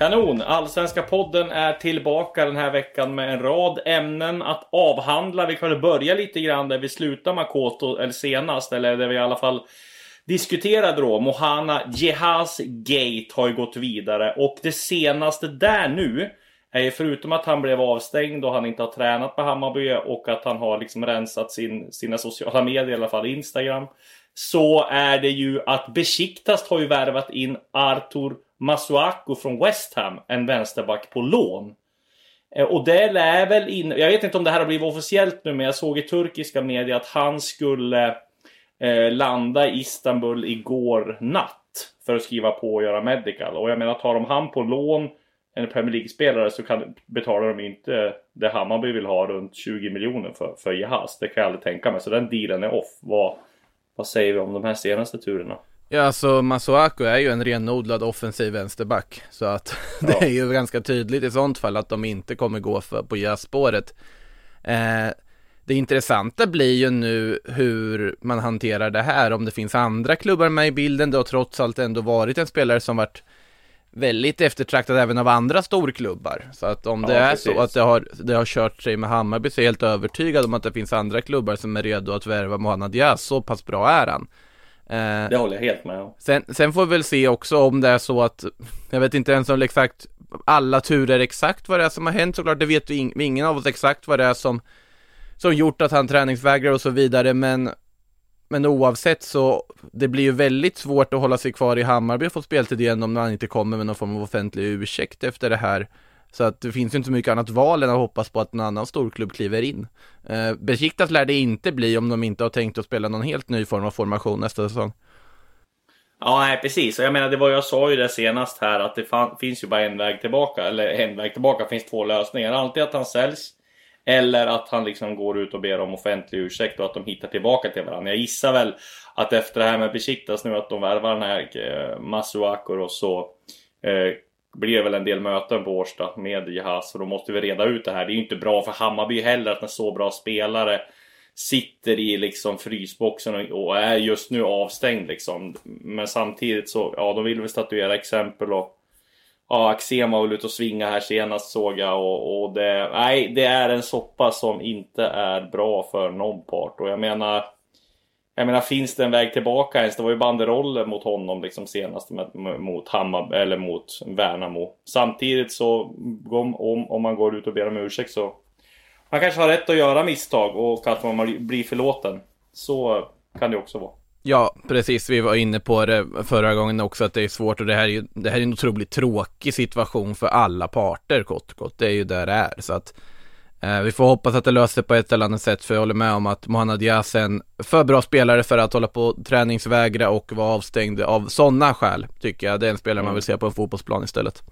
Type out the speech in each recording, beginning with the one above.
Kanon! Allsvenska podden är tillbaka den här veckan med en rad ämnen att avhandla. Vi kan börja lite grann där vi slutade Makoto, eller senast, eller där vi i alla fall diskuterade då. Mohana Jehas Gate har ju gått vidare och det senaste där nu är ju förutom att han blev avstängd och han inte har tränat på Hammarby och att han har liksom rensat sin, sina sociala medier, i alla fall Instagram. Så är det ju att Besiktas har ju värvat in Artur Masuaku från West Ham, en vänsterback på lån. Eh, och det lär väl in... Jag vet inte om det här har blivit officiellt nu, men jag såg i turkiska medier att han skulle eh, landa i Istanbul igår natt för att skriva på och göra medical. Och jag menar, tar de han på lån, en Premier League-spelare, så kan, betalar de inte det Hammarby vill ha runt 20 miljoner för, för Jahas. Det kan jag aldrig tänka mig. Så den dealen är off. Vad, vad säger vi om de här senaste turerna? Ja, alltså Masuaku är ju en renodlad offensiv vänsterback. Så att det Ja. är ju ganska tydligt i sånt fall att de inte kommer gå för, på jazzspåret. Eh, det intressanta blir ju nu hur man hanterar det här, om det finns andra klubbar med i bilden. Det har trots allt ändå varit en spelare som varit väldigt eftertraktad även av andra storklubbar. Så att om det Ja, är precis. så att det har, det har kört sig med Hammarby så är jag helt övertygad om att det finns andra klubbar som är redo att värva Mohamed Diaz. Så pass bra är han. Eh, Det håller jag helt med om. Sen, sen får vi väl se också om det är så att, jag vet inte ens om exakt, alla turer exakt vad det är som har hänt såklart, det vet vi ing, ingen av oss exakt vad det är som, som gjort att han träningsvägrar och så vidare, men, men oavsett så, det blir ju väldigt svårt att hålla sig kvar i Hammarby och få speltid igen om man inte kommer med någon form av offentlig ursäkt efter det här. Så att det finns ju inte så mycket annat val än att hoppas på att en annan storklubb kliver in. Eh, Besiktas lär det inte bli om de inte har tänkt att spela någon helt ny form av formation nästa säsong. Ja, nej, precis. Och jag menar, det var jag sa ju det senast här att det fan, finns ju bara en väg tillbaka. Eller en väg tillbaka finns två lösningar. Alltid att han säljs. Eller att han liksom går ut och ber om offentlig ursäkt och att de hittar tillbaka till varandra. Jag gissar väl att efter det här med Besiktas nu att de värvar den här eh, och så eh, blir det väl en del möten på Årsta med Jahas. Och då måste vi reda ut det här. Det är ju inte bra för Hammarby heller att en så bra spelare sitter i liksom frysboxen och, och är just nu avstängd liksom. Men samtidigt så, ja de vill väl statuera exempel och Ja, Axén var väl ute och svinga här senast såg jag och, och det, nej, det är en soppa som inte är bra för någon part och jag menar jag menar, finns det en väg tillbaka ens? Det var ju banderoller mot honom liksom senast med, mot Hammar eller mot Värnamo. Samtidigt så, om, om, om man går ut och ber om ursäkt så man kanske har rätt att göra misstag och att man blir förlåten. Så kan det också vara. Ja, precis. Vi var inne på det förra gången också att det är svårt och det här är ju det här är en otroligt tråkig situation för alla parter kort och gott. Det är ju där det är så att eh, vi får hoppas att det löser sig på ett eller annat sätt för jag håller med om att Mohanad Diaz är en för bra spelare för att hålla på och träningsvägra och vara avstängd av sådana skäl tycker jag. Det är en spelare man vill se på en fotbollsplan istället.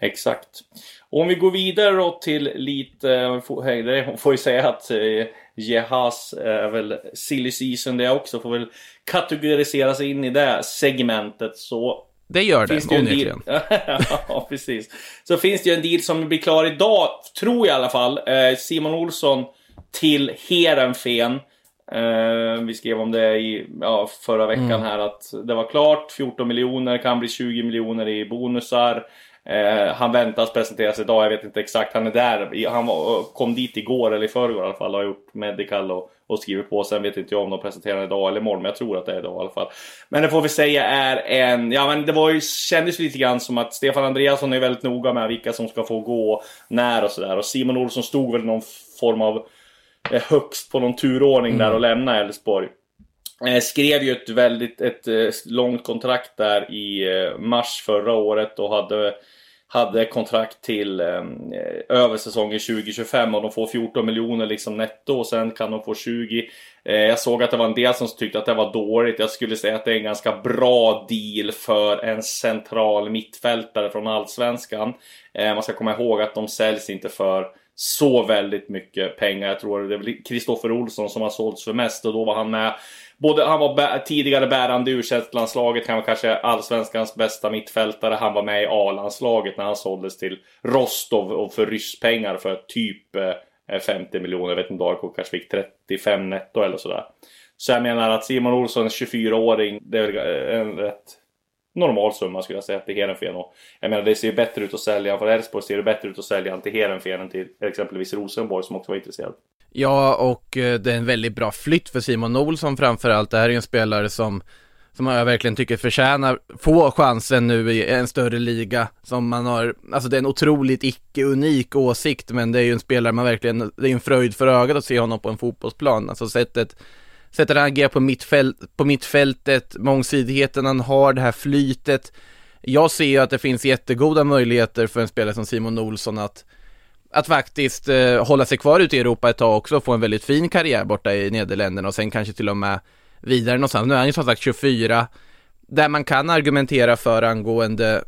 Exakt. Och om vi går vidare då till lite, får- det får ju säga att eh, Jehas är väl silly season det också, får väl kategoriseras in i det segmentet så det gör finns det, det ju en onekligen. ja, precis. Så finns det ju en deal som blir klar idag, tror jag i alla fall. Eh, Simon Olsson till Heerenveen. Eh, vi skrev om det i ja, förra veckan här att det var klart. 14 miljoner, kan bli 20 miljoner i bonusar. Eh, han väntas presenteras idag, jag vet inte exakt. Han är där. Han var, kom dit igår eller i förrgår i alla fall och har gjort medical och, och skrivit på. Sen vet inte jag om de presenterar idag eller imorgon, men jag tror att det är idag i alla fall. Men det får vi säga är en, ja men det var ju, kändes lite grann som att Stefan Andreasson är väldigt noga med vilka som ska få gå, när och sådär. Och Simon Olsson stod väl någon form av eh, högst på någon turordning där och lämnade Elfsborg. Eh, skrev ju ett väldigt ett, eh, långt kontrakt där i mars förra året och hade hade kontrakt till ehm, eh, över säsongen 2025 och de får 14 miljoner liksom netto och sen kan de få 20. Eh, jag såg att det var en del som tyckte att det var dåligt. Jag skulle säga att det är en ganska bra deal för en central mittfältare från Allsvenskan. Eh, man ska komma ihåg att de säljs inte för så väldigt mycket pengar. Jag tror det är Kristoffer Olsson som har sålts för mest och då var han med Både, han var bä tidigare bärande i u landslaget han var kanske allsvenskans bästa mittfältare. Han var med i A-landslaget när han såldes till Rostov och för rysspengar för typ eh, 50 miljoner. Jag vet inte, AIK kanske fick 35 netto eller sådär. Så jag menar att Simon Olsson, 24-åring, det är väl eh, en rätt normal summa skulle jag säga till Heerenveen. Jag menar det ser ju bättre ut att sälja för Elfsborg ser det bättre ut att sälja till Heerenveen än till exempelvis Rosenborg som också var intresserad. Ja, och eh, det är en väldigt bra flytt för Simon Olsson framförallt. Det här är ju en spelare som som jag verkligen tycker förtjänar få chansen nu i en större liga som man har, alltså det är en otroligt icke-unik åsikt men det är ju en spelare man verkligen, det är en fröjd för ögat att se honom på en fotbollsplan, alltså sättet sättet han agerar på, mittfält, på mittfältet, mångsidigheten han har, det här flytet. Jag ser ju att det finns jättegoda möjligheter för en spelare som Simon Olsson att att faktiskt eh, hålla sig kvar ute i Europa ett tag också och få en väldigt fin karriär borta i Nederländerna och sen kanske till och med vidare någonstans. Nu är han ju som sagt 24. Där man kan argumentera för angående,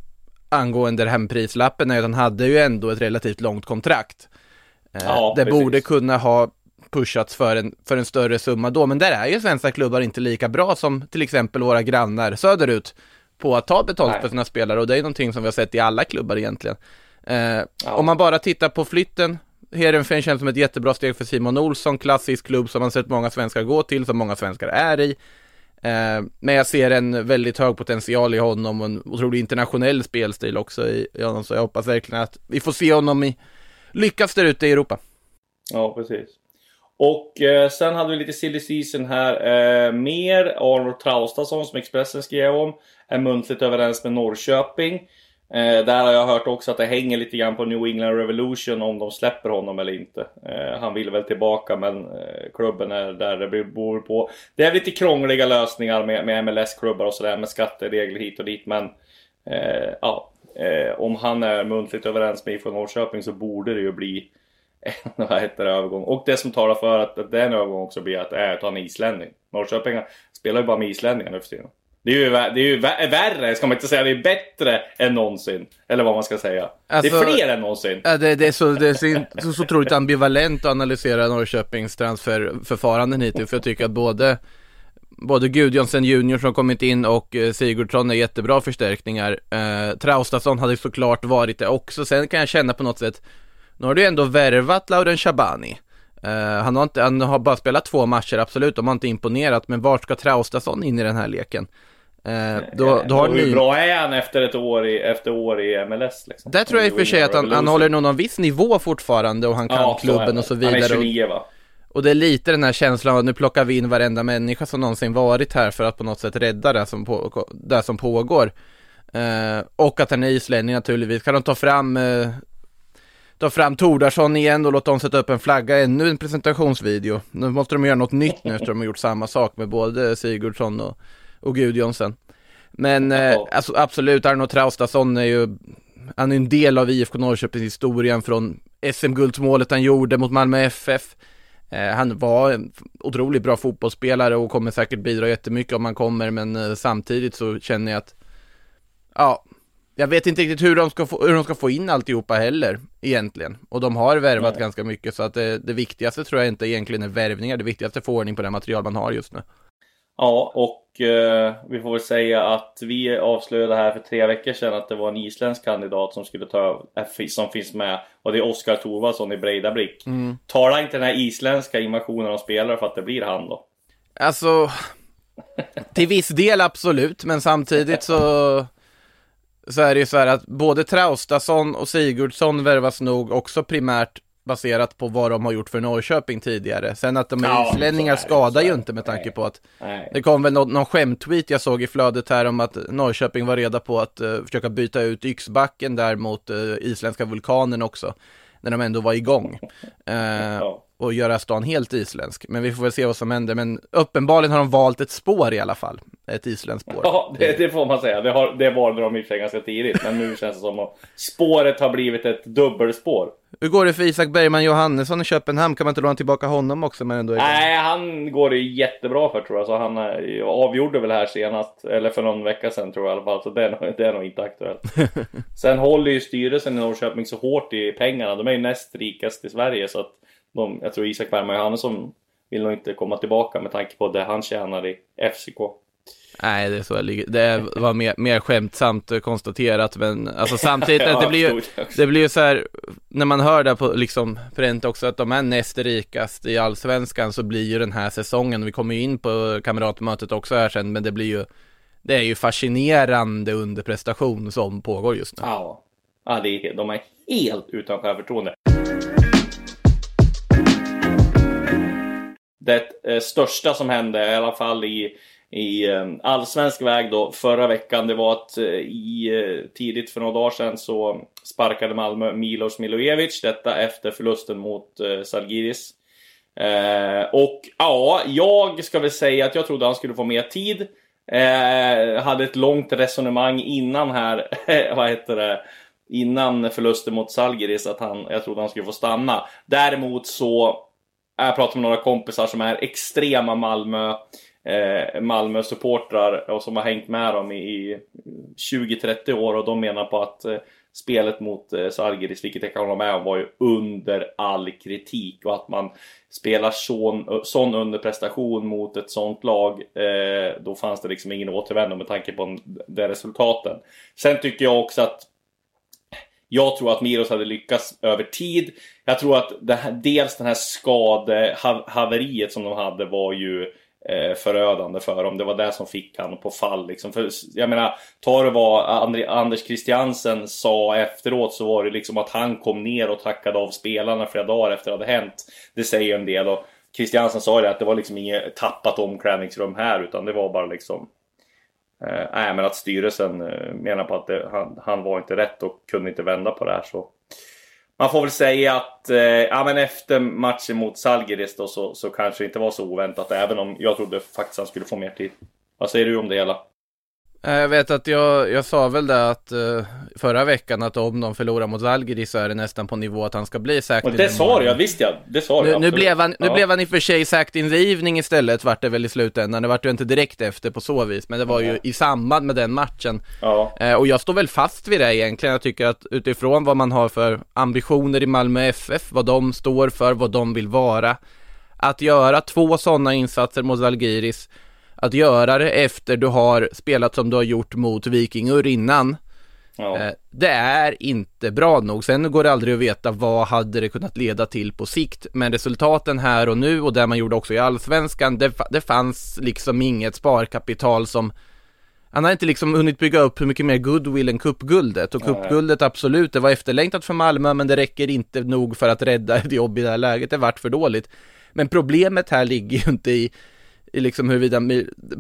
angående hemprislappen är att han hade ju ändå ett relativt långt kontrakt. Eh, ja, det precis. borde kunna ha pushats för en, för en större summa då, men där är ju svenska klubbar inte lika bra som till exempel våra grannar söderut på att ta betalt Nej. för sina spelare och det är någonting som vi har sett i alla klubbar egentligen. Eh, Ja. Om man bara tittar på flytten, Heerenveen känns som ett jättebra steg för Simon Olsson, klassisk klubb som man sett många svenskar gå till, som många svenskar är i. Eh, men jag ser en väldigt hög potential i honom och en otroligt internationell spelstil också i, i honom, så jag hoppas verkligen att vi får se honom i, lyckas där ute i Europa. Ja, precis. Och eh, sen hade vi lite silly season här. Eh, mer Arnold Traustason som Expressen skrev om. Är muntligt överens med Norrköping. Eh, där har jag hört också att det hänger lite grann på New England Revolution om de släpper honom eller inte. Eh, han vill väl tillbaka men eh, klubben är där det beror på. Det är lite krångliga lösningar med, med MLS-klubbar och sådär med skatteregler hit och dit men eh, ja. Eh, om han är muntligt överens med IFK Norrköping så borde det ju bli en vad heter det, övergång. Och det som talar för att, att det är en övergång också blir att är att han är islänning. Norrköping spelar ju bara med islänningar nu för tiden. Det är ju, det är ju vä- värre, ska man inte säga. Det är bättre än någonsin. Eller vad man ska säga. Alltså- det är fler än någonsin. Ja, det, det är, så, det är så, så otroligt ambivalent att analysera Norrköpings transferförfaranden hittills, för jag tycker att både Både Gudjonsen junior som kommit in och eh, Sigurdsson är jättebra förstärkningar. Eh, Traustason hade såklart varit det också. Sen kan jag känna på något sätt, nu har du ändå värvat Lauren Shabani. Eh, han, har inte, han har bara spelat två matcher, absolut, de har inte imponerat, men vart ska Traustason in i den här leken? Eh, då, då har Och hur ni... bra är han efter ett år i, efter år i MLS? Liksom? Där tror jag i och för sig att han, han håller någon viss nivå fortfarande och han kan Ja, klubben och så Han är vidare. och- 29 va? Och det är lite den här känslan av att nu plockar vi in varenda människa som någonsin varit här för att på något sätt rädda det som, på, det som pågår. Eh, och att han är islänning naturligtvis. Kan de ta fram eh, Ta fram Tordarsson igen och låta dem sätta upp en flagga, ännu en presentationsvideo. Nu måste de göra något nytt nu efter de har gjort samma sak med både Sigurdsson och, och Gudjonsen. Men eh, alltså, absolut, Arno Traustason är ju Han är en del av IFK Norrköpings historien från SM-guldsmålet han gjorde mot Malmö FF. Eh, han var en otroligt bra fotbollsspelare och kommer säkert bidra jättemycket om han kommer, men eh, samtidigt så känner jag att Ja, jag vet inte riktigt hur de ska få, hur de ska få in alltihopa heller, egentligen. Och de har värvat Nej. ganska mycket, så att det, det viktigaste tror jag inte egentligen är värvningar, det viktigaste är att få ordning på det material man har just nu. Ja, och eh, vi får väl säga att vi avslöjade här för tre veckor sedan att det var en isländsk kandidat som skulle ta över, som finns med. Och det är Oskar Thorvaldsson i Breidabrick. Tala inte den här isländska invasionen av spelare för att det blir han då. Alltså, till viss del absolut, men samtidigt så så är det ju så här att både Traustason och Sigurdsson värvas nog också primärt baserat på vad de har gjort för Norrköping tidigare. Sen att de är Ja, islänningar skadar ju inte med tanke på att Nej. det kom väl någon, någon skämttweet jag såg i flödet här om att Norrköping var reda på att eh, försöka byta ut Yxbacken där mot uh, isländska vulkanen också. När de ändå var igång. Eh, Ja. Och göra stan helt isländsk. Men vi får väl se vad som händer. Men uppenbarligen har de valt ett spår i alla fall. Ett isländskt spår. Ja, det, det får man säga. Det, har, det valde de i och för sig ganska tidigt. Men nu känns det som att spåret har blivit ett dubbelspår. Hur går det för Isak Bergman Johannesson i Köpenhamn? Kan man inte låna tillbaka honom också? Men ändå? Nej, han går det jättebra för tror jag. Så han eh, avgjorde väl här senast, eller för någon vecka sedan tror jag i alla fall. Så det är nog, det är nog inte aktuellt. Sen håller ju styrelsen i Norrköping så hårt i pengarna. De är ju näst rikast i Sverige. Så att de, jag tror Isak Bergman Johannesson vill nog inte komma tillbaka med tanke på det han tjänar i FCK. Nej, det är så det ligger. Det var mer, mer skämtsamt konstaterat, men alltså samtidigt, Ja, att det blir ju, det blir ju så här, när man hör det på liksom Prent också, att de är näst rikast i allsvenskan, så blir ju den här säsongen, vi kommer ju in på kamratmötet också här sen, men det blir ju, det är ju fascinerande underprestation som pågår just nu. Ja, ja det är, de är helt utan självförtroende. Det eh, största som hände, i alla fall i, i eh, allsvensk väg då, förra veckan, det var att eh, i, tidigt för några dagar sedan så sparkade Malmö Milos Milojevic, detta efter förlusten mot eh, Zalgiris. Eh, och ja, jag ska väl säga att jag trodde han skulle få mer tid. Eh, hade ett långt resonemang innan här, vad heter det, innan förlusten mot Zalgiris att han, jag trodde han skulle få stanna. Däremot så, jag pratar med några kompisar som är extrema Malmö, eh, Malmö-supportrar och som har hängt med dem i, 20-30 år och de menar på att eh, spelet mot eh, vilket jag kan hålla med om, var ju under all kritik och att man spelar sån, sån underprestation mot ett sånt lag, eh, då fanns det liksom ingen återvändo med tanke på de resultaten. Sen tycker jag också att jag tror att Miros hade lyckats över tid. Jag tror att det här, dels den här skadehaveriet som de hade var ju eh, förödande för dem. Det var det som fick han på fall. Liksom. För, jag menar, ta det vad Andri, Anders Christiansen sa efteråt så var det liksom att han kom ner och tackade av spelarna flera dagar efter att det hade hänt. Det säger en del. Och Christiansen sa ju det att det var liksom inget tappat omklädningsrum här utan det var bara liksom Eh, nej, men att styrelsen eh, menar på att det, han, han var inte rätt och kunde inte vända på det här. Så. Man får väl säga att eh, ja, men efter matchen mot Zalgiris då, så, så kanske det inte var så oväntat. Även om jag trodde faktiskt han skulle få mer tid. Vad säger du om det hela? Eh, Jag vet att jag, jag sa väl det att eh, förra veckan att om de förlorar mot Zalgiris så är det nästan på nivå att han ska bli säkert. Och det sa du, ja, visst ja. Det sa Nu, nu, absolut. blev han, nu Ja. blev han i och för sig sacked in the evening istället vart det väl i slutändan. Det vart ju inte direkt efter på så vis, men det var ju i samband med den matchen. Ja. Eh, och jag står väl fast vid det egentligen. Jag tycker att utifrån vad man har för ambitioner i Malmö FF, vad de står för, vad de vill vara. Att göra två sådana insatser mot Zalgiris, att göra det efter du har spelat som du har gjort mot Vikingur innan. Ja. Eh, Det är inte bra nog. Sen går det aldrig att veta vad hade det kunnat leda till på sikt. Men resultaten här och nu och det man gjorde också i allsvenskan, det, det fanns liksom inget sparkapital som han har inte liksom hunnit bygga upp hur mycket mer goodwill än cupguldet. Och cupguldet absolut, det var efterlängtat för Malmö, men det räcker inte nog för att rädda ett jobb i det här läget. Det vart för dåligt. Men problemet här ligger ju inte i, i liksom huruvida,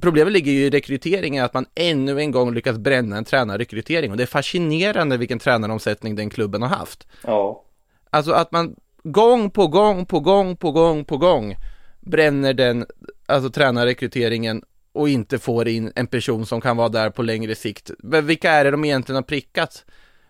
problemet ligger ju i rekryteringen, att man ännu en gång lyckas bränna en tränarrekrytering. Och det är fascinerande vilken tränaromsättning den klubben har haft. ja. Alltså att man gång på gång på gång på gång på gång bränner den, alltså tränarrekryteringen och inte får in en person som kan vara där på längre sikt. Men vilka är det de egentligen har prickat?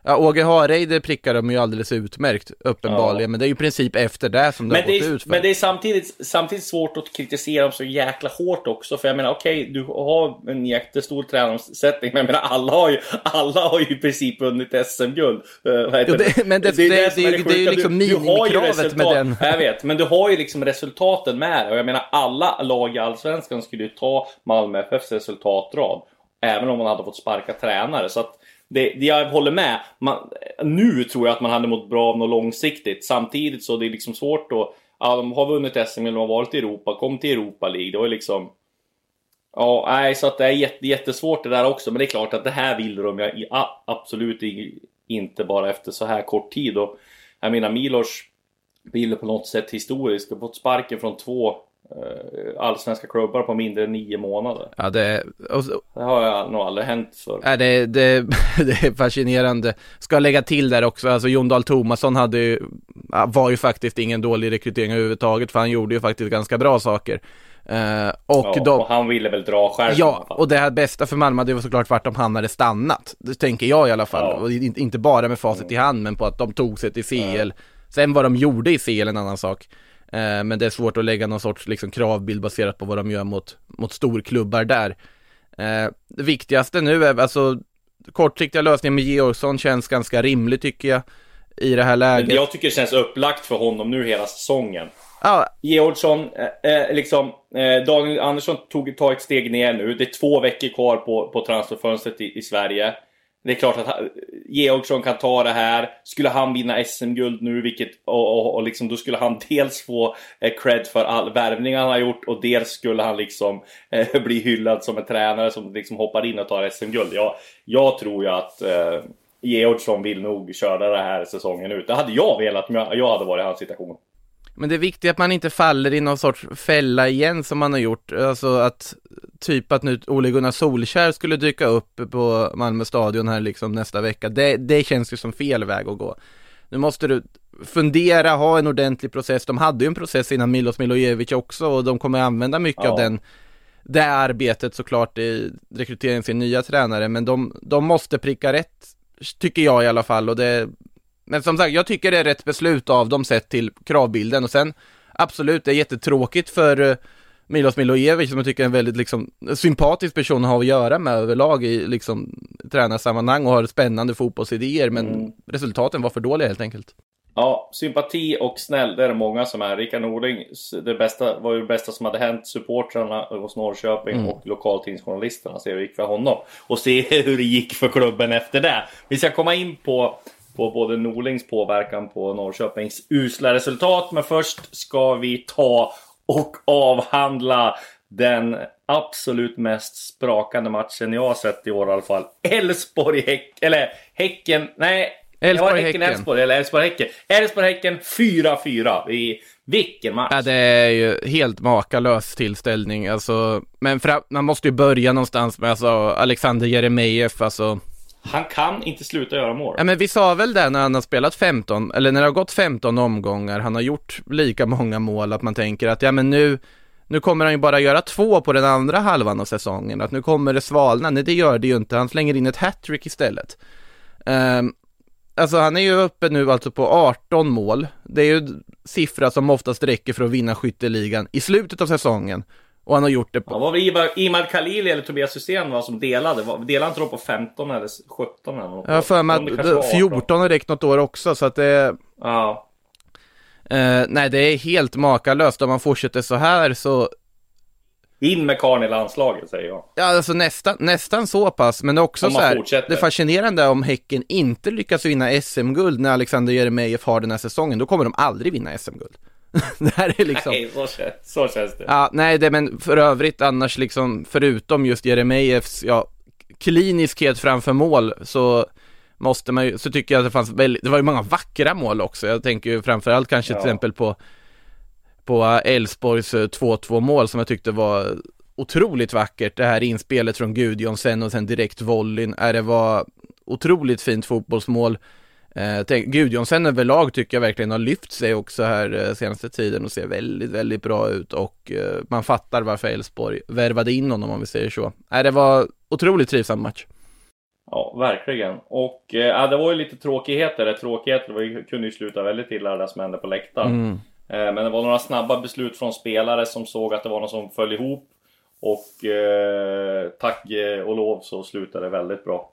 Ja, Åge Hareide prickar de ju alldeles utmärkt, uppenbarligen, Ja. men det är ju i princip efter det som det Men har det, gått är, ut för. men det är samtidigt, samtidigt svårt att kritisera dem så jäkla hårt också. För jag menar, okej, du har en jättestor tränaromsättning. Men jag menar, alla har ju, alla har ju i princip vunnit SM-guld. Uh, heter Jo, det- men det- är det- det är ju- sjuka. det är ju liksom minimikravet med den. Jag vet, men du har ju liksom resultaten med det. Och jag menar, alla lag i Allsvenskan skulle ju ta Malmö FFs resultatrad. Även om man hade fått sparka tränare. Så att det, jag håller med. Man, nu tror jag att man hade mått bra av något långsiktigt. Samtidigt så det är liksom svårt att... Ja, de har vunnit SM, de har varit i Europa, kom till Europa League. Det var ju liksom... Ja, nej, så att det är jätte, jättesvårt det där också. Men det är klart att det här vill de ju absolut inte bara efter så här kort tid. Och jag menar Milos blir på något sätt historisk har fått sparken från två allsvenska klubbar på mindre än nio månader. Ja, det, och, det har jag nog aldrig hänt för. Ja, det, det, det är fascinerande. Ska lägga till där också, alltså Jon Dahl Tomasson hade ju, var ju faktiskt ingen dålig rekrytering överhuvudtaget, för han gjorde ju faktiskt ganska bra saker. Uh, och, ja, de, och han ville väl dra själv Ja, och det här bästa för Malmö hade ju såklart varit om han hade stannat. Det tänker jag i alla fall. Ja. Och inte bara med facit mm. i hand, men på att de tog sig till CL. Mm. Sen vad de gjorde i CL en annan sak. Eh, men det är svårt att lägga någon sorts liksom, kravbild baserat på vad de gör mot, mot storklubbar där. Eh, det viktigaste nu är alltså kortsiktiga lösningen med Georgsson känns ganska rimlig tycker jag i det här läget. Men jag tycker det känns upplagt för honom nu hela säsongen. Ja. Georgsson, eh, eh liksom, eh, Daniel Andersson tog, tar ett steg ner nu. Det är två veckor kvar på, på transferfönstret i, i Sverige. Det är klart att Georgsson kan ta det här. Skulle han vinna SM-guld nu, vilket, och, och, och liksom, då skulle han dels få eh, cred för all värvning han har gjort och dels skulle han liksom eh, bli hyllad som en tränare som liksom hoppar in och tar SM-guld. Jag, jag tror ju att eh, Georgsson vill nog köra det här säsongen ut. Det hade jag velat om jag, jag hade varit i hans situation. Men det är viktigt att man inte faller i någon sorts fälla igen som man har gjort. Alltså att typ att nu Ole Gunnar Solskär skulle dyka upp på Malmö stadion här liksom nästa vecka. Det, det känns ju som fel väg att gå. Nu måste du fundera, ha en ordentlig process. De hade ju en process innan Milos Milojevic också och de kommer använda mycket ja. av den det arbetet såklart i rekryteringen till nya tränare, men de, de måste pricka rätt, tycker jag i alla fall, och det men som sagt, jag tycker det är rätt beslut av dem sett till kravbilden och sen absolut, det är jättetråkigt för uh, Milos Milojevic som jag tycker är en väldigt liksom sympatisk person att ha att göra med överlag i liksom tränarsammanhang och har spännande fotbollsidéer men mm. resultaten var för dåliga helt enkelt. Ja, sympati och snäll, det är det många som är. Rickard Norling, det bästa, var ju det bästa som hade hänt supportrarna hos Norrköping mm. och lokaltidningsjournalisterna. Se hur det gick för honom. Och se hur det gick för klubben efter det. Vi ska komma in på på både Norlings påverkan på Norrköpings usla resultat. Men först ska vi ta och avhandla den absolut mest sprakande matchen jag har sett i år i alla fall. Elfsborg Häck, eller Häcken, nej. Elfsborg Häcken. Elfsborg eller Elfsborg Häcken. Elfsborg Häcken 4-4. I vilken match! Ja, det är ju helt makalös tillställning. Alltså, men för, man måste ju börja någonstans med alltså, Alexander Jeremejeff, alltså han kan inte sluta göra mål. Ja, men vi sa väl det när han har spelat 15, eller när det har gått 15 omgångar, han har gjort lika många mål, att man tänker att ja men nu, nu kommer han ju bara göra två på den andra halvan av säsongen, att nu kommer det svalna. Nej, det gör det ju inte, han slänger in ett hattrick istället. Um, alltså han är ju uppe nu alltså på 18 mål. Det är ju siffra som oftast räcker för att vinna skytteligan i slutet av säsongen. Och han har gjort det på... Ja, var det Imad Khalili eller Tobias Hysén var som delade? Delade inte de på 15 eller 17 eller något? Jag har för mig att 14 har räckt något år också så att det... Ja. Eh, nej, det är helt makalöst. Om man fortsätter så här så... In med Karn i landslaget säger jag. Ja, alltså nästan, nästan så pass, men också så här, fortsätter. det fascinerande om Häcken inte lyckas vinna SM-guld när Alexander Jeremejeff har den här säsongen, då kommer de aldrig vinna SM-guld. det här är liksom... Nej, så, så känns det. Ja, nej, det, men för övrigt annars liksom, förutom just Jeremejeffs, ja, kliniskhet framför mål så måste man ju, så tycker jag att det fanns väldigt, det var ju många vackra mål också. Jag tänker ju framförallt kanske ja. till exempel på på Elfsborgs 2-2 eh, mål som jag tyckte var otroligt vackert. Det här inspelet från Gudjonsen och sen direkt volleyn. Är det var otroligt fint fotbollsmål. Eh, tänk, Gudjonsen överlag tycker jag verkligen har lyft sig också här eh, senaste tiden och ser väldigt, väldigt bra ut och eh, man fattar varför Elfsborg värvade in honom om vi säger så. Eh, det var otroligt trivsam match. Ja, verkligen. Och eh, det var ju lite tråkigheter. Tråkigheter det kunde ju sluta väldigt illa det som hände på läktaren. Mm. Eh, men det var några snabba beslut från spelare som såg att det var något som föll ihop. Och eh, tack och lov så slutade det väldigt bra.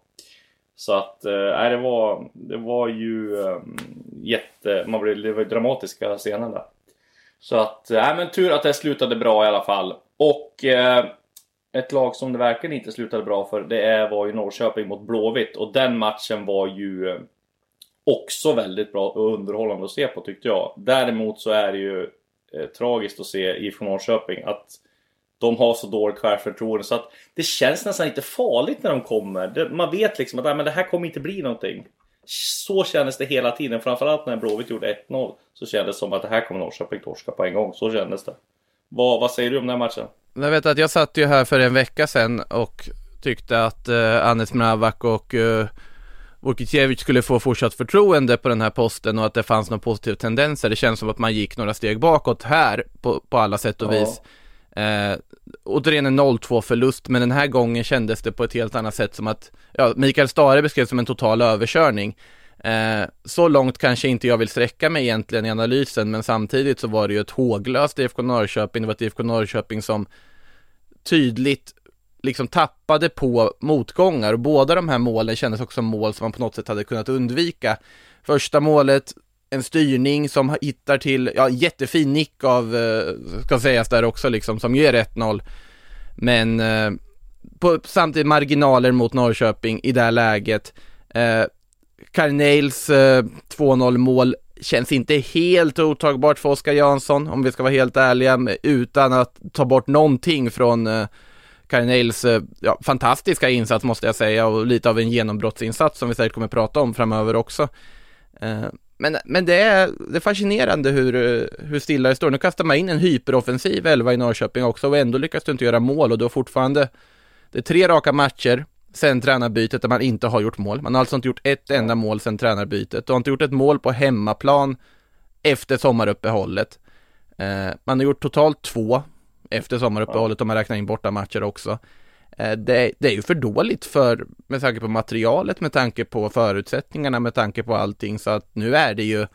Så att, eh, nej det, var, det var ju ehm, jätte, man blev, det var dramatiska scener där. Så att, eh, nej men tur att det slutade bra i alla fall. Och eh, ett lag som det verkligen inte slutade bra för, det var ju Norrköping mot Blåvitt. Och den matchen var ju eh, också väldigt bra och underhållande att se på tyckte jag. Däremot så är det ju eh, tragiskt att se IFK Norrköping att de har så dåligt självförtroende så att det känns nästan inte farligt när de kommer. Det, man vet liksom att nej, men det här kommer inte bli någonting. Så kändes det hela tiden. Framförallt när Blåvitt gjorde 1-0 så kändes det som att det här kommer Norrköping torska på en gång. Så kändes det. Vad, vad säger du om den här matchen? Jag vet att jag satt ju här för en vecka sedan och tyckte att eh, Anes Mravak och eh, Vukicevic skulle få fortsatt förtroende på den här posten och att det fanns några positiva tendenser. Det känns som att man gick några steg bakåt här på, på alla sätt och Ja. vis. Eh, återigen en 0-2 förlust, men den här gången kändes det på ett helt annat sätt som att, ja, Mikael Stare beskrev som en total överkörning. Eh, så långt kanske inte jag vill sträcka mig egentligen i analysen, men samtidigt så var det ju ett håglöst IFK Norrköping. Det var ett IFK Norrköping som tydligt liksom tappade på motgångar och båda de här målen kändes också som mål som man på något sätt hade kunnat undvika. Första målet, en styrning som hittar till, ja jättefin nick av, eh, ska sägas där också liksom, som ger 1-0. Men eh, på samtidigt marginaler mot Norrköping i det här läget. Eh, Carnails eh, 2-0 mål känns inte helt otagbart för Oskar Jansson, om vi ska vara helt ärliga, utan att ta bort någonting från eh, Carnails eh, ja, fantastiska insats måste jag säga och lite av en genombrottsinsats som vi säkert kommer prata om framöver också. Eh, men, men det, är, det är fascinerande hur, hur stilla det står. Nu kastar man in en hyperoffensiv elva i Norrköping också och ändå lyckas du inte göra mål och du har fortfarande det är tre raka matcher sen tränarbytet där man inte har gjort mål. Man har alltså inte gjort ett enda mål sen tränarbytet. Du har inte gjort ett mål på hemmaplan efter sommaruppehållet. Eh, man har gjort totalt två efter sommaruppehållet om man räknar in borta matcher också. Eh, det, det är ju för dåligt för, med tanke på materialet, med tanke på förutsättningarna, med tanke på allting. Så att nu är det ju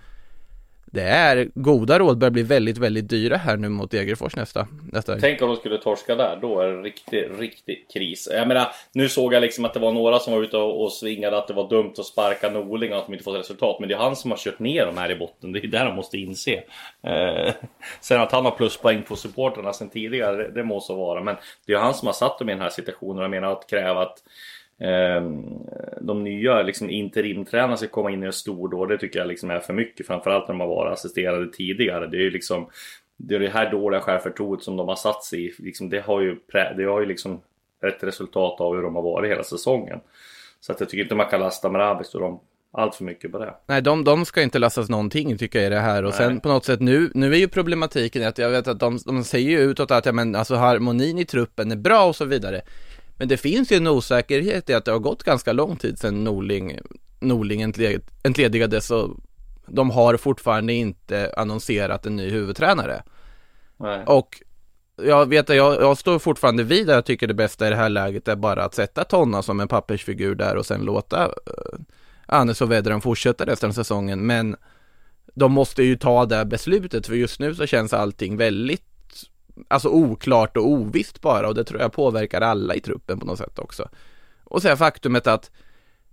det är goda råd börjar bli väldigt, väldigt dyra här nu mot Degerfors nästa, nästa Tänk om de skulle torska där, då är det en riktig, riktig kris. Jag menar, nu såg jag liksom att det var några som var ute och, och svingade att det var dumt att sparka Norling och att de inte fått resultat. Men det är han som har kört ner dem här i botten, det är det de måste inse. Eh, sen att han har pluspoäng på supporterna sen tidigare, det, det må så vara. Men det är han som har satt dem i den här situationen. Jag menar att kräva att de nya liksom interimtränarna ska komma in i en stor då, det tycker jag liksom är för mycket. Framförallt när de har varit assisterade tidigare. Det är ju liksom det är det här dåliga självförtroendet som de har satt sig i. Liksom, det har ju, det har ju liksom ett resultat av hur de har varit hela säsongen. Så att jag tycker inte man kan lasta Mravis och dem allt för mycket på det. Nej, de, de ska inte lastas någonting tycker jag i det här och sen Nej. på något sätt nu, nu är ju problematiken att jag vet att de, de säger ju utåt att ja, men alltså harmonin i truppen är bra och så vidare. Men det finns ju en osäkerhet i att det har gått ganska lång tid sedan Norling, Norling entled- entledigades och de har fortfarande inte annonserat en ny huvudtränare. Nej. Och jag vet att jag, jag står fortfarande vid att jag tycker det bästa i det här läget är bara att sätta Tonna som en pappersfigur där och sen låta uh, Anes och Vedran fortsätta resten av säsongen. Men de måste ju ta det beslutet för just nu så känns allting väldigt alltså oklart och ovisst bara och det tror jag påverkar alla i truppen på något sätt också. Och sen faktumet att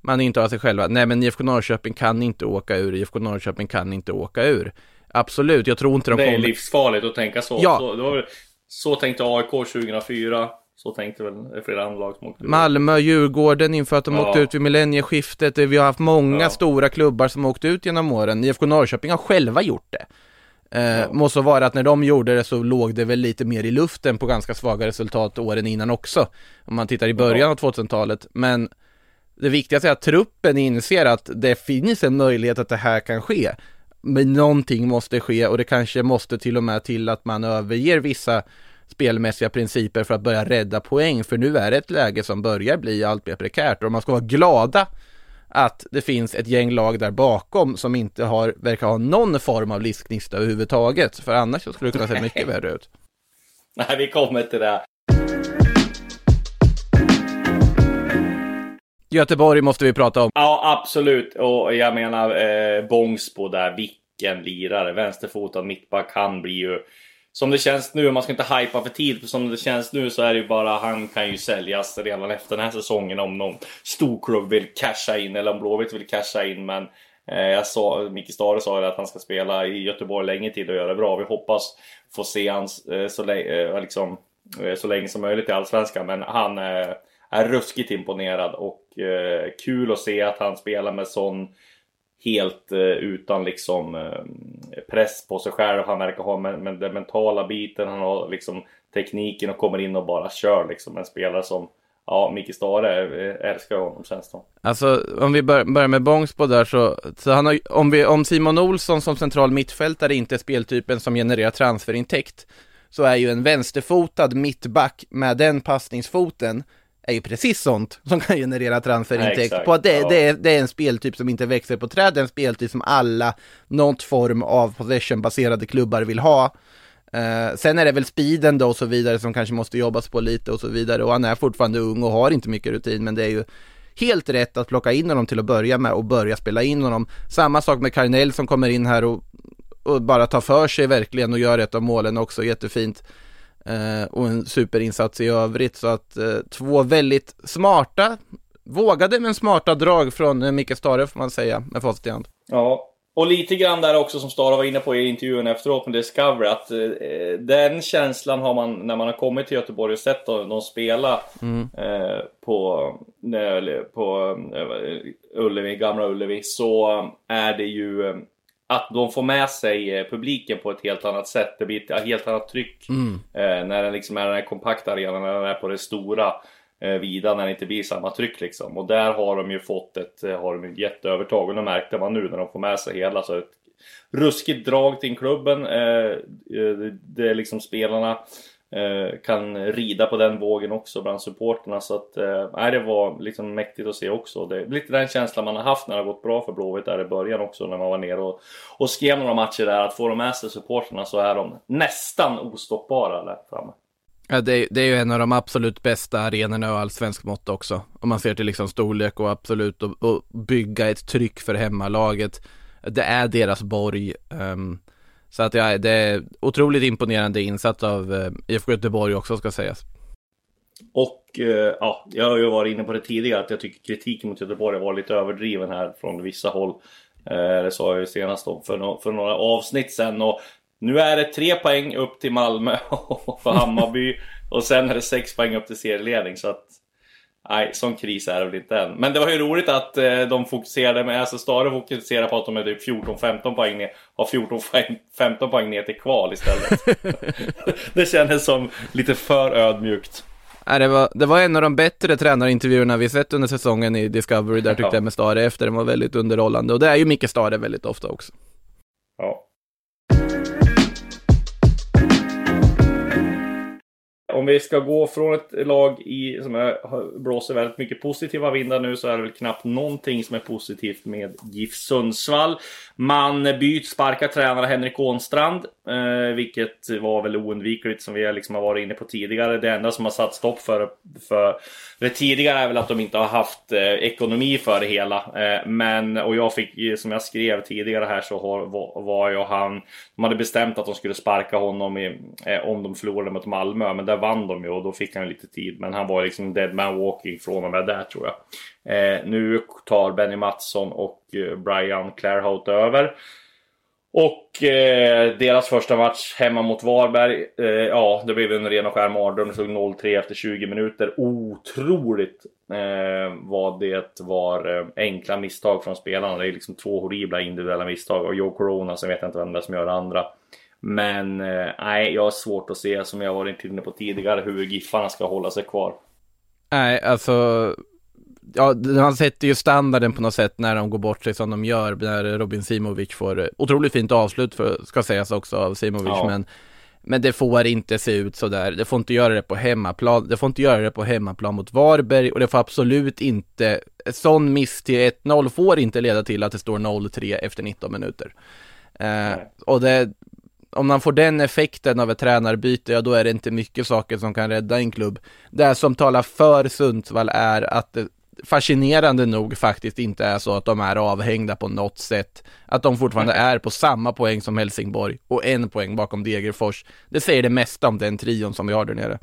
man intalar sig själva, nej men IFK Norrköping kan inte åka ur, IFK Norrköping kan inte åka ur. Absolut, jag tror inte de Det är kommer... livsfarligt att tänka så. Ja. Så, väl- så tänkte AIK 2004. Så tänkte väl flera andra lag som åkte ur. Malmö, Djurgården inför att de Ja. åkte ut vid millennieskiftet. Vi har haft många Ja. stora klubbar som åkt ut genom åren. IFK Norrköping har själva gjort det. Eh, Må så vara att när de gjorde det så låg det väl lite mer i luften på ganska svaga resultat åren innan också. Om man tittar i början av 2000-talet. Men det viktigaste är att truppen inser att det finns en möjlighet att det här kan ske. Men någonting måste ske och det kanske måste till och med till att man överger vissa spelmässiga principer för att börja rädda poäng. För nu är det ett läge som börjar bli allt mer prekärt och man ska vara glada att det finns ett gäng lag där bakom som inte har, verkar ha någon form av livsgnista överhuvudtaget. För annars så skulle det kunna se mycket värre ut. Nej, vi kommer till det. Göteborg måste vi prata om. Ja, absolut. Och jag menar eh, Bångsbo där, vilken lirare. Vänsterfotad mittback, han blir ju... Som det känns nu, man ska inte hypa för tid, för som det känns nu så är det ju bara, han kan ju säljas redan efter den här säsongen om någon storklubb vill casha in, eller om Blåvitt vill casha in. Men eh, jag sa, Micke Stare sa ju att han ska spela i Göteborg länge till och göra det bra. Vi hoppas få se han eh, så, eh, liksom, eh, så länge som möjligt i Allsvenskan, men han eh, är ruskigt imponerad och eh, kul att se att han spelar med sån helt eh, utan liksom eh, press på sig själv. Han verkar ha med, med den mentala biten, han har liksom tekniken och kommer in och bara kör liksom. En spelare som Ja, Micke Stare eh, älskar honom känns det Alltså om vi bör, börjar med Bångsbo där så, så han har, om, vi, om Simon Olsson som central mittfältare inte är speltypen som genererar transferintäkt så är ju en vänsterfotad mittback med den passningsfoten är ju precis sånt som kan generera transferintäkt. Ja, på att det, ja. det, är, det är en speltyp som inte växer på träd, det är en speltyp som alla, något form av possession-baserade klubbar vill ha. Eh, sen är det väl speeden då och så vidare som kanske måste jobbas på lite och så vidare och han är fortfarande ung och har inte mycket rutin men det är ju helt rätt att plocka in honom till att börja med och börja spela in honom. Samma sak med Carnell som kommer in här och, och bara tar för sig verkligen och gör ett av målen också jättefint. Eh, och en superinsats i övrigt så att eh, två väldigt smarta, vågade men smarta drag från eh, Micke Stare får man säga med facit i hand. Ja, och lite grann där också som Stara var inne på i intervjun efteråt med Discovery att eh, den känslan har man när man har kommit till Göteborg och sett dem, de spela Mm. eh, på, nej, på eh, Ullevi, Gamla Ullevi så är det ju eh, att de får med sig eh, publiken på ett helt annat sätt. Det blir ett helt annat tryck Mm. eh, när den liksom är den här kompakta arenan, när den är på det stora eh, vida när det inte blir samma tryck liksom. Och där har de ju fått ett, eh, har de ett jätteövertag och det märkte man nu när de får med sig hela så ett ruskigt drag till klubben. Eh, eh, det är liksom spelarna Eh, kan rida på den vågen också bland supporterna så att eh, det var liksom mäktigt att se också. Det är lite den känslan man har haft när det har gått bra för Blåvitt där i början också när man var nere och, och skrev några matcher där att får de med sig supporterna så är de nästan ostoppbara där framme. Ja, det, är- det är ju en av de absolut bästa arenorna och allsvensk mått också. Om man ser till liksom storlek och absolut och, och bygga ett tryck för hemmalaget. Det är deras borg. Um så att ja, det är otroligt imponerande insats av eh, IFK Göteborg också ska sägas. Och eh, ja, jag har ju varit inne på det tidigare att jag tycker kritiken mot Göteborg var lite överdriven här från vissa håll. Eh, det sa jag ju senast om för, no för några avsnitt sen och nu är det tre poäng upp till Malmö och Hammarby och sen är det sex poäng upp till serieledning så att Nej, sån kris är det väl inte än. Men det var ju roligt att eh, de fokuserade med, alltså Stare fokuserar på att de är typ 14-15 poäng ner, har 14-15 poäng ner till kval istället. det kändes som lite för ödmjukt. Nej, det, var, det var en av de bättre tränarintervjuerna vi sett under säsongen i Discovery där tyckte Ja. jag med Stare efter. Den var väldigt underhållande och det är ju Micke Stare väldigt ofta också. Om vi ska gå från ett lag i, som är- blåser väldigt mycket positiva vindar nu så är det väl knappt någonting som är positivt med GIF Sundsvall. Man byter, sparkar tränare Henrik Ånstrand, eh, vilket var väl oundvikligt som vi liksom har varit inne på tidigare. Det enda som har satt stopp för, för det tidigare är väl att de inte har haft eh, ekonomi för det hela. Eh, men, och jag fick, ju, som jag skrev tidigare här så har, var, var jag han, de hade bestämt att de skulle sparka honom i, eh, om de förlorade mot Malmö. Men där vann de ju och då fick han lite tid. Men han var liksom dead man walking från och med där tror jag. Eh, nu tar Benny Mattsson och eh, Brian Clairhout över. Och eh, deras första match hemma mot Varberg, eh, ja det blev en ren och skär mardröm. Det stod 0-3 efter 20 minuter. Otroligt eh, vad det var eh, enkla misstag från spelarna. Det är liksom två horribla individuella misstag. Och Joe Corona, så vet jag inte vem det är som gör det andra. Men eh, nej, jag har svårt att se, som jag varit inne på tidigare, hur Giffarna ska hålla sig kvar. Nej, alltså Ja, man sätter ju standarden på något sätt när de går bort sig som de gör när Robin Simovic får otroligt fint avslut för, ska sägas också av Simovic Ja. men men det får inte se ut så där. Det får inte göra det på hemmaplan. Det får inte göra det på hemmaplan mot Varberg och det får absolut inte, sån miss till 1-0 får inte leda till att det står 0-3 efter 19 minuter. Eh, och det, om man får den effekten av ett tränarbyte, ja då är det inte mycket saker som kan rädda en klubb. Det som talar för Sundsvall är att det fascinerande nog faktiskt inte är så att de är avhängda på något sätt. Att de fortfarande är på samma poäng som Helsingborg och en poäng bakom Degerfors. Det säger det mesta om den trion som vi har där nere.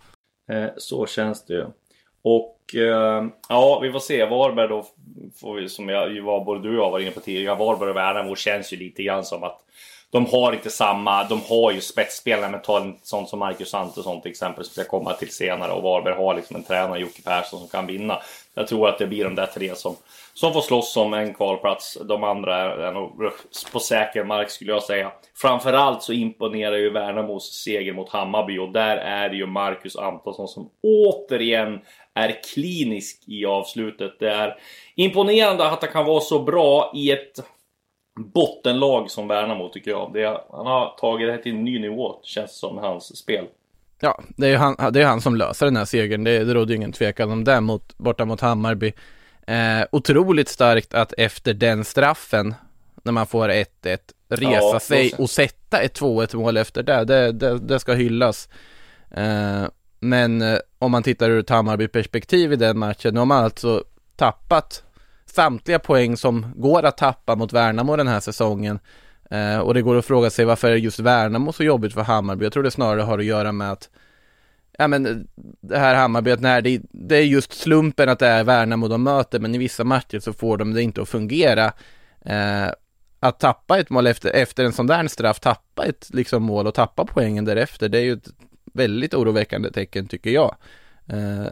Eh, så känns det ju. Och eh, ja, vi får se. Varberg då, får vi, som jag, var, både du och jag var inne på tidigare, Varberg och Värnamo känns ju lite grann som att de har inte samma, de har ju spetsspelare men ta en sån som Marcus Antonsson till exempel som ska komma till senare och Varberg har liksom en tränare, Jocke Persson, som kan vinna. Jag tror att det blir de där tre som, som får slåss om en kvalplats. De andra är, nog på säker mark skulle jag säga. Framförallt så imponerar ju Värnamos seger mot Hammarby och där är det ju Marcus Antonsson som återigen är klinisk i avslutet. Det är imponerande att han kan vara så bra i ett bottenlag som Värnamo tycker jag. Det, han har tagit det här till en ny nivå känns som hans spel. Ja, det är han, det är han som löser den här segern. Det, det råder ju ingen tvekan om det mot, borta mot Hammarby. Eh, otroligt starkt att efter den straffen, när man får 1-1, resa Ja, sig och sätta ett 2-1 mål efter det. Det, det, det ska hyllas. Eh, men eh, om man tittar ur ett Hammarby-perspektiv i den matchen, då har man alltså tappat samtliga poäng som går att tappa mot Värnamo den här säsongen. Eh, och det går att fråga sig varför är just Värnamo så jobbigt för Hammarby? Jag tror det snarare har att göra med att Ja men eh, det här Hammarby, att nej, det, det är just slumpen att det är Värnamo de möter, men i vissa matcher så får de det inte att fungera. Eh, att tappa ett mål efter, efter en sån där straff, tappa ett liksom mål och tappa poängen därefter, det är ju ett väldigt oroväckande tecken tycker jag. Eh,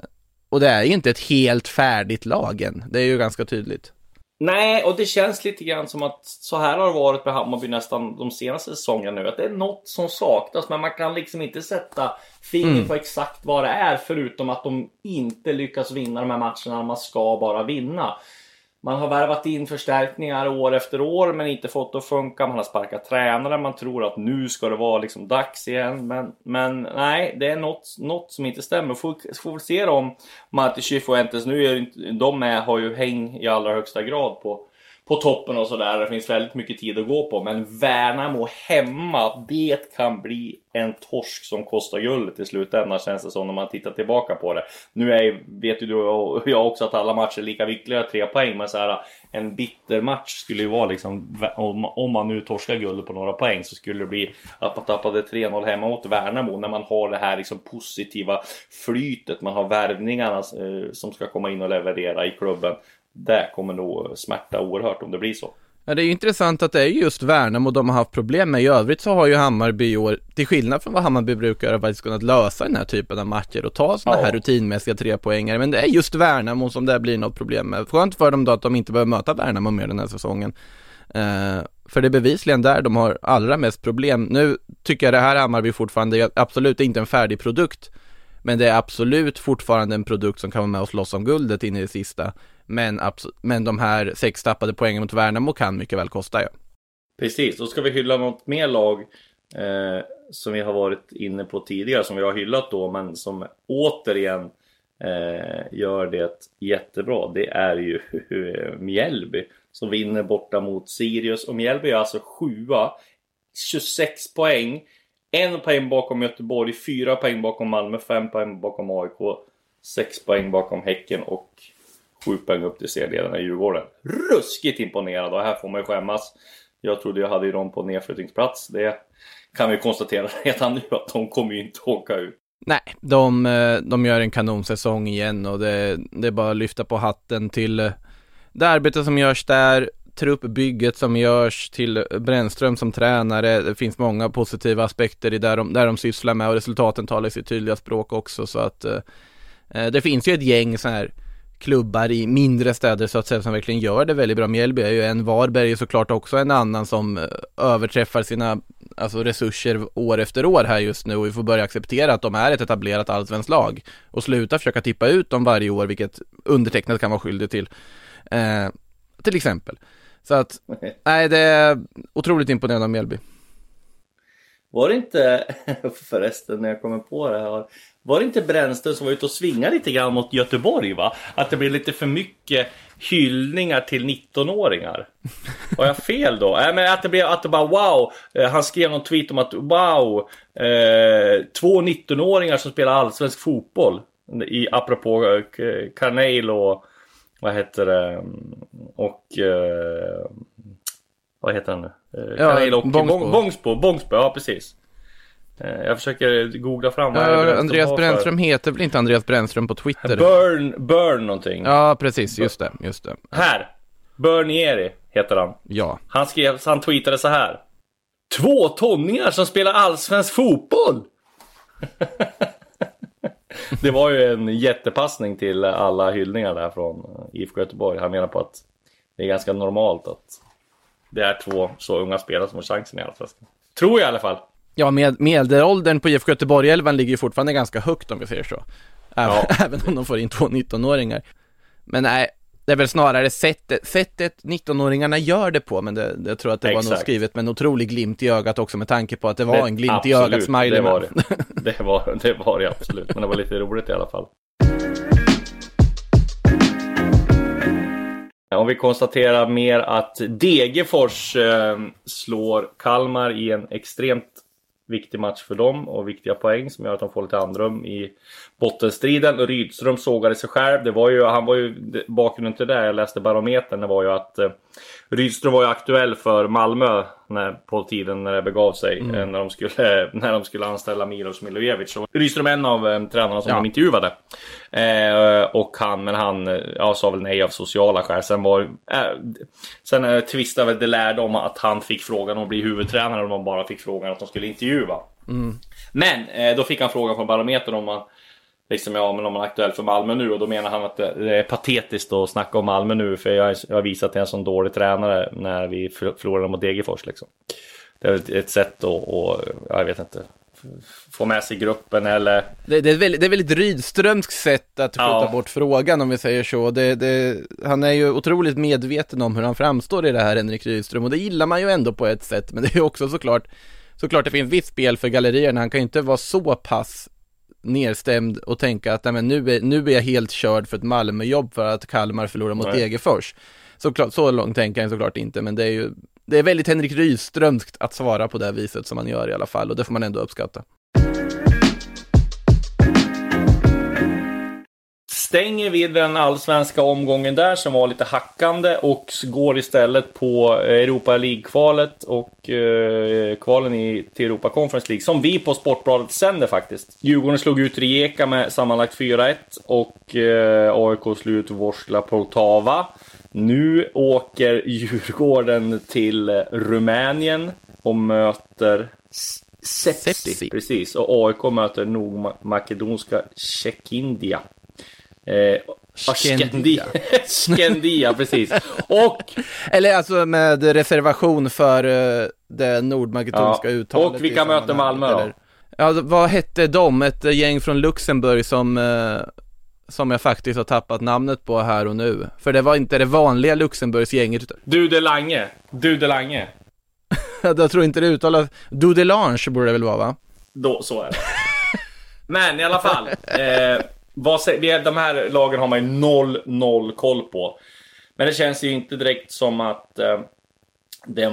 och det är ju inte ett helt färdigt lag än, det är ju ganska tydligt. Nej, och det känns lite grann som att så här har det varit med Hammarby nästan de senaste säsongerna nu. Att det är något som saknas, men man kan liksom inte sätta fingret på exakt vad det är. Förutom att de inte lyckas vinna de här matcherna man ska bara vinna. Man har värvat in förstärkningar år efter år men inte fått det att funka. Man har sparkat tränare. Man tror att nu ska det vara liksom dags igen. Men, men nej, det är något, något som inte stämmer. Får, får väl se om Matti Cifuentes, nu är de med, har ju häng i allra högsta grad på, på toppen och sådär. Det finns väldigt mycket tid att gå på. Men Värnamo hemma, det kan bli en torsk som kostar guldet i slutändan känns det som när man tittar tillbaka på det. Nu är, vet ju du och jag också att alla matcher är lika viktiga, tre poäng. Men så här, en bitter match skulle ju vara liksom, om, om man nu torskar guld på några poäng så skulle det bli att man tappade 3-0 hemma mot Värnamo. När man har det här liksom positiva flytet, man har värvningarna eh, som ska komma in och leverera i klubben. Det kommer nog smärta oerhört om det blir så. Ja, det är ju intressant att det är just Värnamo de har haft problem med. I övrigt så har ju Hammarby i år, till skillnad från vad Hammarby brukar göra, faktiskt kunnat lösa den här typen av matcher och ta sådana Ja. här rutinmässiga trepoängare. Men det är just Värnamo som det blir något problem med. Skönt för dem då att de inte behöver möta Värnamo mer den här säsongen. Eh, för det är bevisligen där de har allra mest problem. Nu tycker jag det här Hammarby fortfarande är absolut inte en färdig produkt. Men det är absolut fortfarande en produkt som kan vara med och slåss om guldet in i det sista. Men, men de här sex tappade poängen mot Värnamo kan mycket väl kosta ja. Precis, då ska vi hylla något mer lag eh, som vi har varit inne på tidigare, som vi har hyllat då, men som återigen eh, gör det jättebra. Det är ju Mjällby som vinner borta mot Sirius. Och Mjällby är alltså sjua, 26 poäng. En poäng bakom Göteborg, fyra poäng bakom Malmö, fem poäng bakom AIK, sex poäng bakom Häcken och sju poäng upp till serieledarna i Djurgården. Ruskigt imponerad och här får man ju skämmas. Jag trodde jag hade ju dem på nedflyttningsplats. Det kan vi konstatera redan nu att de kommer ju inte åka ut. Nej, de, eh, de gör en kanonsäsong igen och det, det är bara att lyfta på hatten till eh, det arbete som görs där, truppbygget som görs till Brännström som tränare. Det finns många positiva aspekter i där de, där de sysslar med och resultaten talar sitt tydliga språk också så att eh, eh, det finns ju ett gäng så här klubbar i mindre städer så att säga som verkligen gör det väldigt bra. Mjällby är ju en, Varberg är såklart också en annan som eh, överträffar sina alltså resurser år efter år här just nu och vi får börja acceptera att de är ett etablerat allsvenskt lag och sluta försöka tippa ut dem varje år vilket undertecknat kan vara skyldig till. Eh, till exempel. Så att, nej det är otroligt imponerande av Mjällby. Var det inte, förresten när jag kommer på det här, var det inte Brännström som var ute och svingade lite grann mot Göteborg va? Att det blev lite för mycket hyllningar till 19-åringar. Har jag fel då? Nej men att det blev, att det bara wow! Eh, Han skrev någon tweet om att wow! Eh, två 19-åringar som spelar allsvensk fotboll. I, apropå eh, Carneil och vad heter det? Och eh, vad heter han nu? Eh, Ja, Carneil och Bångsbo. Bång- Bångsbo. Bångsbo, ja precis. Eh, Jag försöker googla fram vad Ja, Andreas Brännström heter väl inte Andreas Brännström på Twitter? Burn, Burn någonting. Ja, precis, just det, just det. Här! Bernieri heter han. Ja, Han skrev, han tweetade så här. Två tonningar som spelar allsvensk fotboll! det var ju en jättepassning till alla hyllningar där från IFK Göteborg. Han menar på att det är ganska normalt att det är två så unga spelare som har chansen i Allsvenskan. Tror jag i alla fall. Ja, med, medelåldern på IFK Göteborg-elvan ligger ju fortfarande ganska högt om vi säger så. Även, Ja. även om de får in två 19-åringar. Men nej, det är väl snarare sättet, sättet 19-åringarna gör det på, men det, det jag tror att det var nog Exakt. skrivet med en otrolig glimt i ögat också med tanke på att det var Det- en glimt i absolut, ögat smiley det var det. Det var, det var det absolut, men det var lite roligt i alla fall. Om vi konstaterar mer att Degerfors eh, slår Kalmar i en extremt viktig match för dem och viktiga poäng som gör att de får lite andrum i bottenstriden. Rydström sågade sig själv. Det var ju, han var ju, bakgrunden till det, jag läste barometern, det var ju att eh, Rydström var ju aktuell för Malmö när, på tiden när det begav sig. Mm. eh, När, de skulle, när de skulle anställa Milos Milojevic. Och Rydström är en av eh, tränarna som Ja. de intervjuade. Eh, och han, men han eh, ja, sa väl nej av sociala skäl. Sen var eh, Sen eh, tvistade väl det lärde om att han fick frågan om att bli huvudtränare och de bara fick frågan att de skulle intervjua. Men eh, då fick han frågan från Barometern om man Liksom ja, men om man är aktuell för Malmö nu och då menar han att det, är patetiskt att snacka om Malmö nu för jag, har visat att jag är en sån dålig tränare när vi för- förlorade mot Degerfors liksom. Det är ett, sätt att, att, jag vet inte, få med sig gruppen eller Det, det, är ett väldigt, det är väldigt Rydströmskt sätt att skjuta Ja. bort frågan om vi säger så. Det, det, han är ju otroligt medveten om hur han framstår i det här, Henrik Rydström, och det gillar man ju ändå på ett sätt, men det är ju också såklart, såklart det finns visst spel för gallerierna, han kan ju inte vara så pass nedstämd och tänka att nej, men nu, är, nu är jag helt körd för ett Malmöjobb för att Kalmar förlorar mot. Degerfors. Så, klart, så långt tänker han såklart inte, men det är ju det är väldigt Henrik Rydströmskt att svara på det här viset som man gör i alla fall och det får man ändå uppskatta. stänger vi den allsvenska omgången där som var lite hackande och går istället på eh, Europa League-kvalet och eh, kvalen i, till Europa Conference League som vi på Sportbladet sänder faktiskt. Djurgården slog ut Rijeka med sammanlagt 4-1 och eh, AIK slog ut Vorsla Poltava. Nu åker Djurgården till eh, Rumänien och möter Sepsi. Precis, och AIK möter Nordmakedonska Tjeckindia. Eh, ja, Skendia. Skendia, precis. Och, Eller alltså med reservation för uh, det nordmakedonska Ja, uttalet. och vilka möter Malmö då? eller? Ja, alltså, vad hette de? Ett eh, gäng från Luxemburg som, eh, som jag faktiskt har tappat namnet på här och nu. För det var inte det vanliga Luxemburgsgänget. Dude Lange. Dude Lange. Jag tror inte det uttalas, Dudelange borde det väl vara va? Då, så är det. Men i alla fall. Eh, vad, de här lagen har man ju noll, noll koll på. Men det känns ju inte direkt som att eh, det,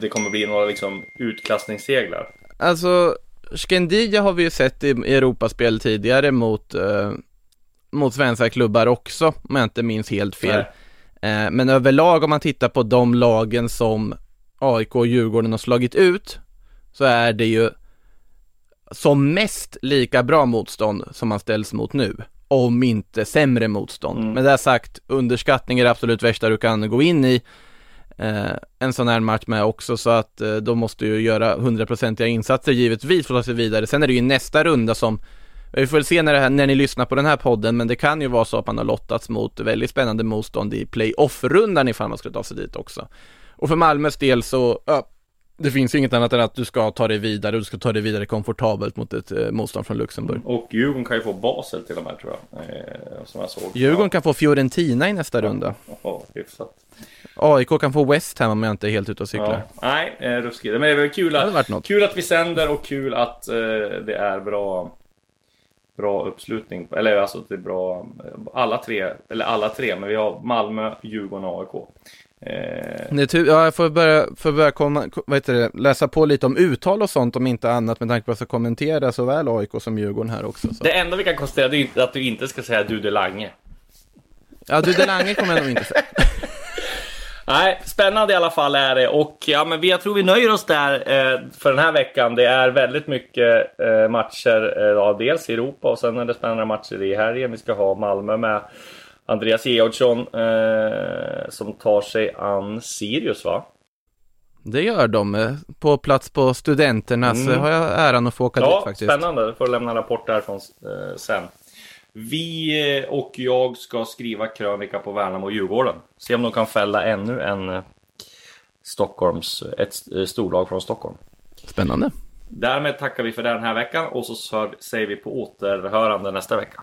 det kommer bli några liksom, utklassningsseglar. Alltså, Skendia har vi ju sett i, i Europaspel tidigare mot, eh, mot svenska klubbar också, om jag inte minns helt fel. Eh, men överlag om man tittar på de lagen som AIK och Djurgården har slagit ut, så är det ju som mest lika bra motstånd som man ställs mot nu. Om inte sämre motstånd. Mm. Men det sagt, underskattning är det absolut värsta du kan gå in i eh, en sån här match med också så att eh, de måste ju göra hundraprocentiga insatser givetvis för att ta sig vidare. Sen är det ju nästa runda som vi får väl se när, här, när ni lyssnar på den här podden, men det kan ju vara så att man har lottats mot väldigt spännande motstånd i playoff-rundan ifall man skulle ta sig dit också. Och för Malmös del så, ja, det finns inget annat än att du ska ta dig vidare och du ska ta dig vidare komfortabelt mot ett eh, motstånd från Luxemburg. Och Djurgården kan ju få Basel till och med tror jag. Eh, som jag såg. Djurgården kan få Fiorentina i nästa runda. Ja, hyfsat. AIK kan få West Ham om jag inte är helt ute och cyklar. Ja. Nej, eh, ruskigt. Men det är väl kul att, kul att vi sänder och kul att eh, det är bra Bra uppslutning, eller alltså att det är bra Alla tre, eller alla tre, men vi har Malmö, Djurgården och AIK Det är tur, ja, jag får börja, får börja komma, ko- vad heter det, läsa på lite om uttal och sånt om inte annat med tanke på att jag ska kommentera såväl AIK som Djurgården här också. Så. Det enda vi kan konstatera det är att du inte ska säga Dude Lange Ja, du Delange kommer jag nog inte säga. Nej, spännande i alla fall är det och ja, men vi, jag tror vi nöjer oss där eh, för den här veckan. Det är väldigt mycket eh, matcher, eh, ja, dels i Europa och sen är det spännande matcher i helgen. Vi ska ha Malmö med Andreas Georgsson eh, som tar sig an Sirius va? Det gör de. eh, På plats på Studenternas Mm. har jag äran att få åka dit Ja, faktiskt. spännande. Du får lämna en rapport därifrån eh, sen. Vi eh, och jag ska skriva krönika på Värnamo och Djurgården. Se om de kan fälla ännu en eh, Stockholms, ett storlag från Stockholm. Spännande. Därmed tackar vi för den här veckan och så säger vi på återhörande nästa vecka.